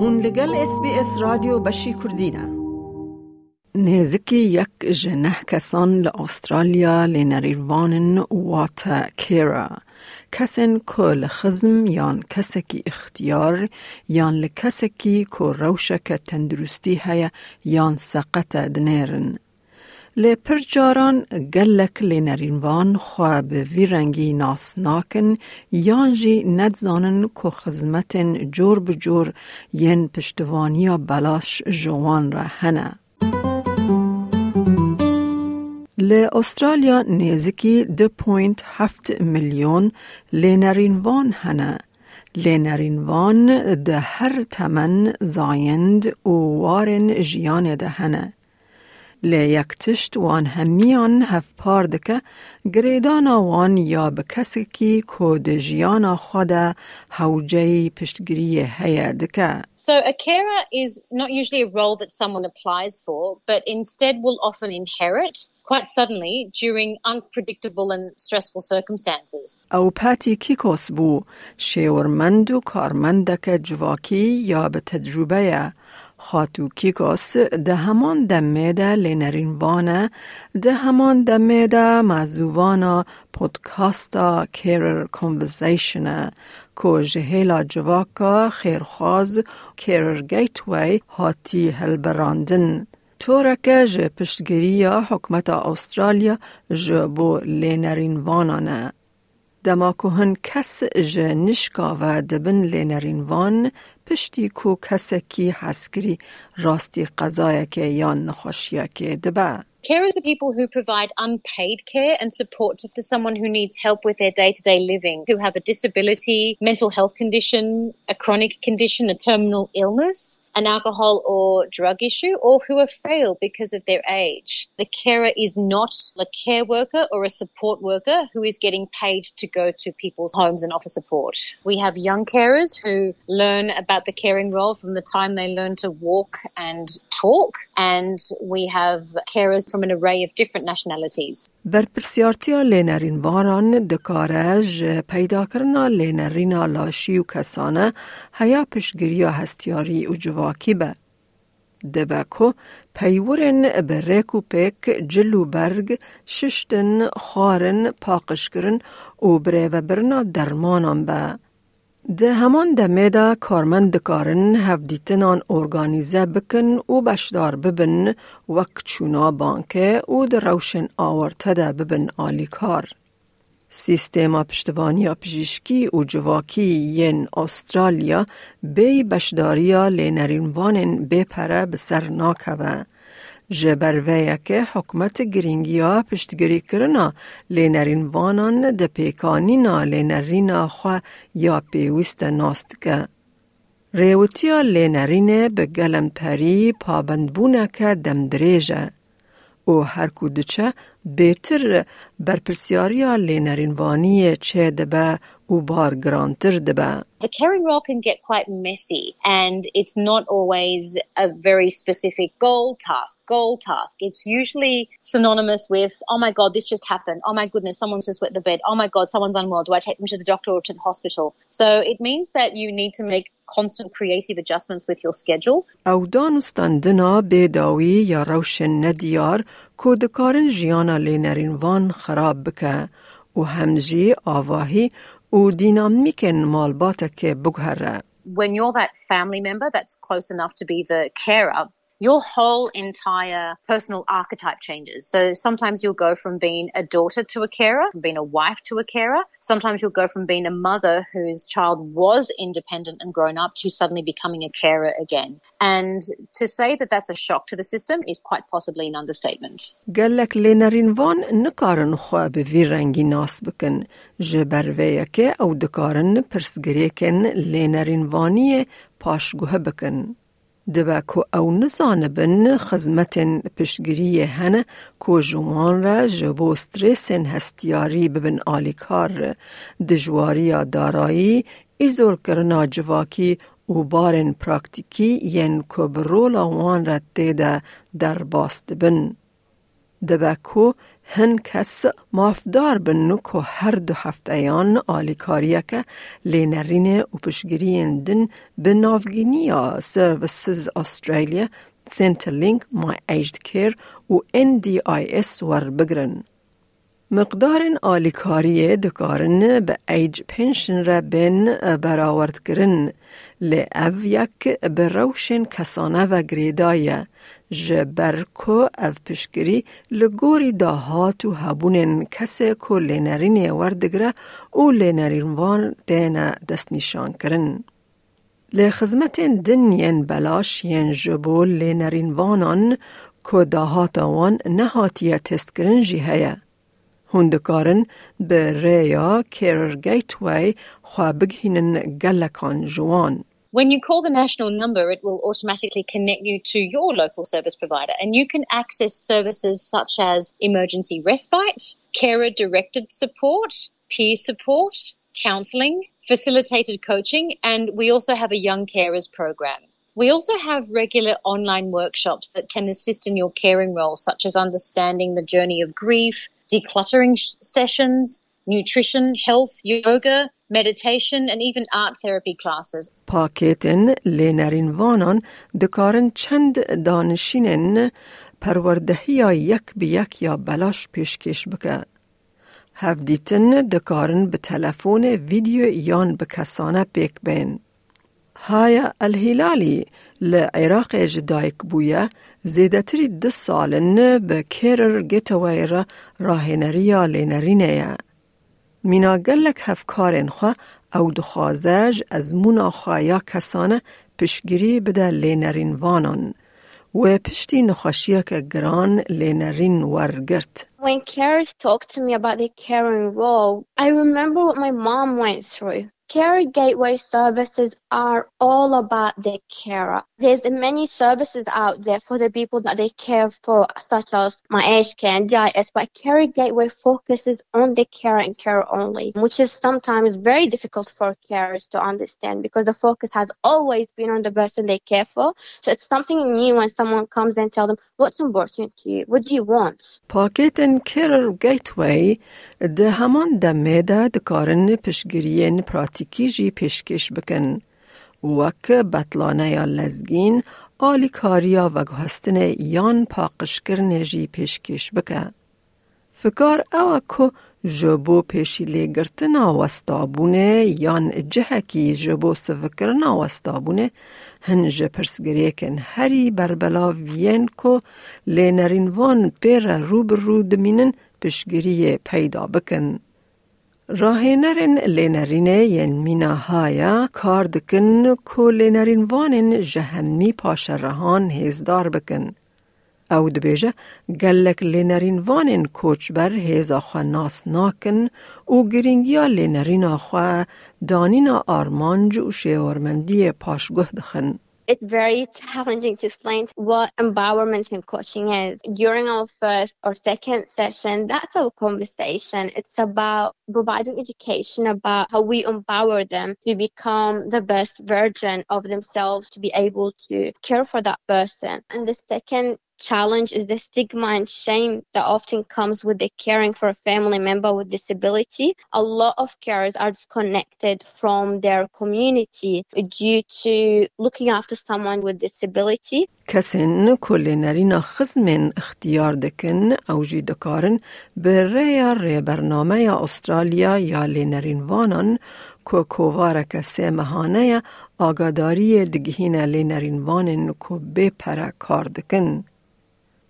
هون لگل اس بی اس رادیو بشی کردینه نزکی یک جنه کسان لأسترالیا لنریوانن واتا کیرا. کسن که لخزم یان کسکی اختیار یان لکسکی که روشک تندرستی هیا یان سقط دنیرن لی پر جاران گلک لی نرینوان خواه به وی رنگی ناس ناکن یان جی ندزانن که خزمتن جور بجور ین پشتوانی بلاش جوان را هنه. لی استرالیا پوینت هفت میلیون لی نرینوان هنه. لی نرینوان ده هر تمن زایند و وارن جیان ده هنه. لی یک تشت وان همیان هف پاردکه گریدان وان یا به کسی کی کود جیان خود هوجه پشتگیری هیا دکه. So a carer is not usually a role that someone applies for, but instead will often inherit quite suddenly during unpredictable and stressful circumstances. او پاتی کیکوس بو شیورمند و کارمندک جواکی یا به تجربه خاتو کیکوس ده همان دمه ده لینرین وانه ده همان دمه ده مزووانا پودکاستا کیرر کنورسیشنه که جهیلا جواکا خیرخواز کیرر گیتوی هاتی هلبراندن تورکه جه پشتگیری حکمت استرالیا جه بو لینرین وانانه. دما که هن کس جه نشکا و دبن لینرین وان پشتی کو کس کی حسکری راستی قضایه که یا نخوشیه که دبه. Carers are people who provide unpaid care and support to someone who needs help with their day to day living, who have a disability, mental health condition, a chronic condition, a terminal illness, an alcohol or drug issue, or who are frail because of their age. The carer is not a care worker or a support worker who is getting paid to go to people's homes and offer support. We have young carers who learn about the caring role from the time they learn to walk and talk, and we have carers from an array of different nationalities. برپرسیارتیا لینرین واران دکارج پیدا کرنا لینرینا لاشی و کسانه هیا پشگیریا هستیاری و به. دبکو پیورن بریک و پیک جلو برگ ششتن خارن پاقشکرن و بره و برنا درمانان به. ده همان دمه دا کارمند دکارن هفدیتنان ارگانیزه بکن و بشدار ببن چونا بانکه و در روشن ده ببن آلی کار. سیستما پشتوانی پزشکی و جواکی ین استرالیا بی بشداریا لینرینوانن بپره بسر ناکوه. جبرویه که حکمت گرینگیا پشتگیری کرنا لینرین وانان ده پیکانینا لینرینا خوا یا پیوست ناست که. ریوتیا لینرینه به گلم پری پابندبونه که دم The caring role can get quite messy and it's not always a very specific goal task, goal task. It's usually synonymous with, oh my God, this just happened. Oh my goodness, someone's just wet the bed. Oh my God, someone's unwell. Do I take them to the doctor or to the hospital? So it means that you need to make constant creative adjustments with your schedule. او دانستاندنا بیداوی یا روشن ندیار که دکارن جیانا لینرینوان خراب بکه و همجی آواهی و دینامیکن مالباته که بگهره. When you're that family member that's close enough to be the carer, your whole entire personal archetype changes. So sometimes you'll go from being a daughter to a carer, from being a wife to a carer. Sometimes you'll go from being a mother whose child was independent and grown up to suddenly becoming a carer again. And to say that that's a shock to the system is quite possibly an understatement. گلک لینرینوان نکارن خواه به وی رنگی ناس بکن جبرویه که او دکارن پرسگری کن لینرینوانی پاشگوه بکن. دبا کو او نزانبن خزمتن پشگیری هنه کو جوان را جبو سترسن هستیاری ببن آلیکار دجواری دارایی ایزول کرنا جواکی و بارن پراکتیکی ین کو برولا وان را تیده در باست بن. دبا کو هن کس مافدار بنو که هر دو هفته ایان آلیکاریه که لینرین و پشگرین دن به نافگینی سرویسز استرالیا سنترلینک مای ایجد کیر و NDIS ور بگرن. مقدار آلیکاری دکارن به ایج پنشن را بین براورد کرن لی او یک بروشن کسانه و گریدایه جبر کو او پشگری لگوری داهات و هبونن کسی کو لینرین وردگره او لینرین وان دینا دست نشان کرن. لی خزمت دنین بلاش ین جبو لینرین وانان کو داهات وان نهاتیه تست کرن جی هیه. هندکارن به ریا کیرر گیتوی خواه بگهینن گلکان جوان. When you call the national number, it will automatically connect you to your local service provider, and you can access services such as emergency respite, carer directed support, peer support, counselling, facilitated coaching, and we also have a young carers program. We also have regular online workshops that can assist in your caring role, such as understanding the journey of grief, decluttering sessions, nutrition, health, yoga, meditation and even art therapy classes. پاکتن لینرین وانان دکارن چند دانشینن پروردهی یک به یک یا بلاش پیشکش بکه. هفدیتن دکارن به تلفون ویدیو یان به کسانه پیک بین. های الهلالی لعراق جدایک بویا زیدتری ده سالن به کرر گتوی را راهنریا لینرینه مینا گلک هفکارن خوا او دخوازج از مونا خوایا کسانه پشگیری بده لینرین وانان و پشتی نخوشیه که گران لینرین ورگرت. When carers talk to me about their caring role, I remember what my mom went through. Carer Gateway services are all about the carer. There's many services out there for the people that they care for, such as my age care and DIS, but Carer Gateway focuses on the carer and carer only, which is sometimes very difficult for carers to understand because the focus has always been on the person they care for. So it's something new when someone comes and tell them, what's important to you? What do you want? Pocket and Carer Gateway ده همان دمه ده دکارن پشگیرین پراتیکی جی پیشکش بکن. وک بطلانه یا لزگین آلی کاریا و گهستن یان پاقش کرنه جی پیشکش بکن. فکار او که جبو پیشی لگرتنا وستابونه یان جهکی جبو سفکرنا وستابونه هنج پرسگریه کن هری بربلا وین که لینرین وان پیر روبر رو دمینن پشگیری پیدا بکن. راهنرین لینرینه ین مینا کار دکن کو لینرین وانن جهنمی پاش رهان هزدار بکن. او دبیجه گلک لینرین وانن کوچ بر هیزا خوا ناس ناکن او گرینگیا لینرین آخوا دانین آرمانج و شیورمندی پاشگه دخن. It's very challenging to explain what empowerment and coaching is. During our first or second session, that's our conversation. It's about providing education about how we empower them to become the best version of themselves, to be able to care for that person. And the second challenge is the stigma and shame that often comes with the caring for a family member with disability. A lot of carers are disconnected from their community due to looking after someone with disability. کسین کل نرینا خزمن اختیار دکن او جی دکارن به ریا ری برنامه استرالیا یا لینرین وانان که کووار کسی مهانه آگاداری دگهین لینرین وانن که به پره کار دکن.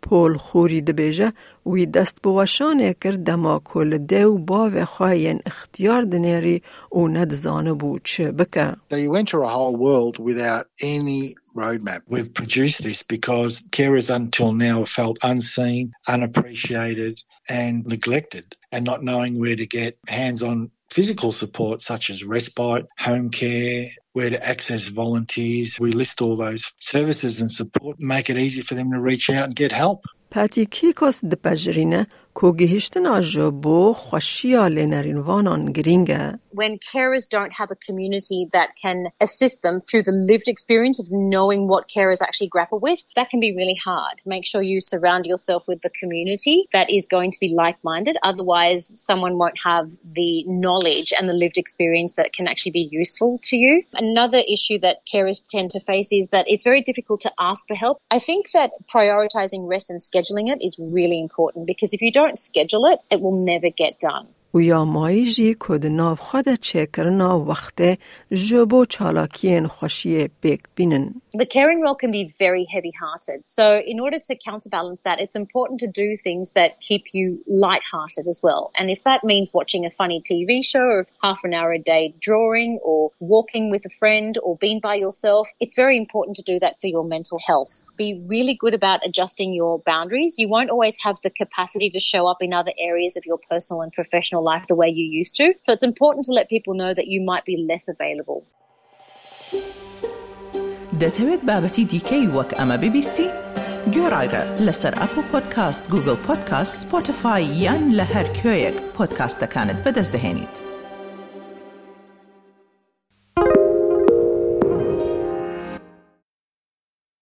پول خوری دبیجه وی دست بوشانه کرد دما کل دیو باو خواهین اختیار دنیری و ندزانه بود چه بکه. So you enter a whole world without any roadmap. We've produced this because carers until now felt unseen, unappreciated and neglected and not knowing where to get hands-on physical support such as respite, home care, where to access volunteers. We list all those services and support, make it easy for them to reach out and get help. پاتی کیکوس دپجرینه کو گهشتن آجو بو خوشیا لنرین وانان گرینگه. when carers don't have a community that can assist them through the lived experience of knowing what carers actually grapple with, that can be really hard. Make sure you surround yourself with the community that is going to be like minded. Otherwise, someone won't have the knowledge and the lived experience that can actually be useful to you. Another issue that carers tend to face is that it's very difficult to ask for help. I think that prioritizing rest and scheduling it is really important because if you don't schedule it, it will never get done. و یا مایجی کد ناف خود چکرنا وقت جبو چالاکین خوشی بیک بینن. The caring role can be very heavy hearted. So, in order to counterbalance that, it's important to do things that keep you light-hearted as well. And if that means watching a funny TV show or half an hour a day drawing or walking with a friend or being by yourself, it's very important to do that for your mental health. Be really good about adjusting your boundaries. You won't always have the capacity to show up in other areas of your personal and professional life the way you used to. So, it's important to let people know that you might be less available. دەتەوێت بابەتی دیکەی وەک ئەمە ببیستی؟ گۆڕایرە لەسەر ئەپ و پۆدکاست گوگل پۆدکاست سپۆتفاای یان لە هەر کوێیەک پۆدکاستەکانت بەدەستدەێنیت.